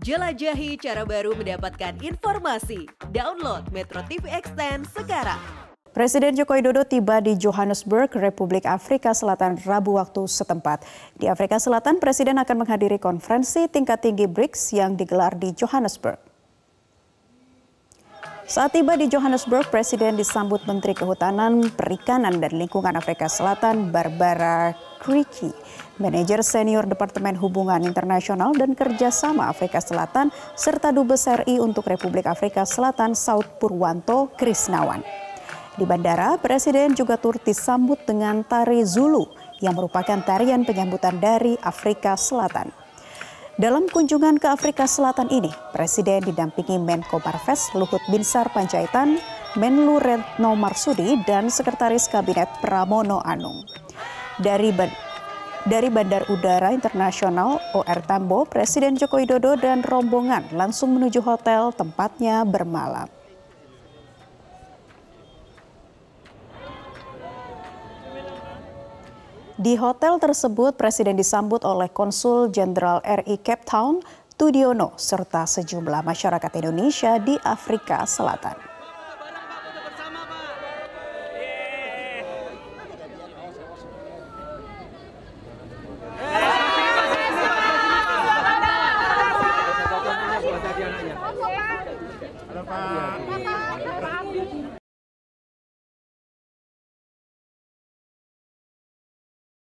Jelajahi cara baru mendapatkan informasi. Download Metro TV Extend sekarang. Presiden Joko Widodo tiba di Johannesburg, Republik Afrika Selatan Rabu waktu setempat. Di Afrika Selatan, Presiden akan menghadiri konferensi tingkat tinggi BRICS yang digelar di Johannesburg. Saat tiba di Johannesburg, Presiden disambut Menteri Kehutanan, Perikanan, dan Lingkungan Afrika Selatan, Barbara Kriki, Manajer Senior Departemen Hubungan Internasional dan Kerjasama Afrika Selatan, serta Dubes RI untuk Republik Afrika Selatan, Saud Purwanto Krisnawan. Di bandara, Presiden juga turut disambut dengan tari Zulu yang merupakan tarian penyambutan dari Afrika Selatan. Dalam kunjungan ke Afrika Selatan ini, Presiden didampingi Menko Marves Luhut Binsar Panjaitan, Menlu Retno Marsudi, dan Sekretaris Kabinet Pramono Anung. Dari dari Bandar Udara Internasional OR Tambo, Presiden Joko Widodo dan rombongan langsung menuju hotel tempatnya bermalam. Di hotel tersebut, Presiden disambut oleh Konsul Jenderal RI Cape Town, Tudiono, serta sejumlah masyarakat Indonesia di Afrika Selatan. Pak.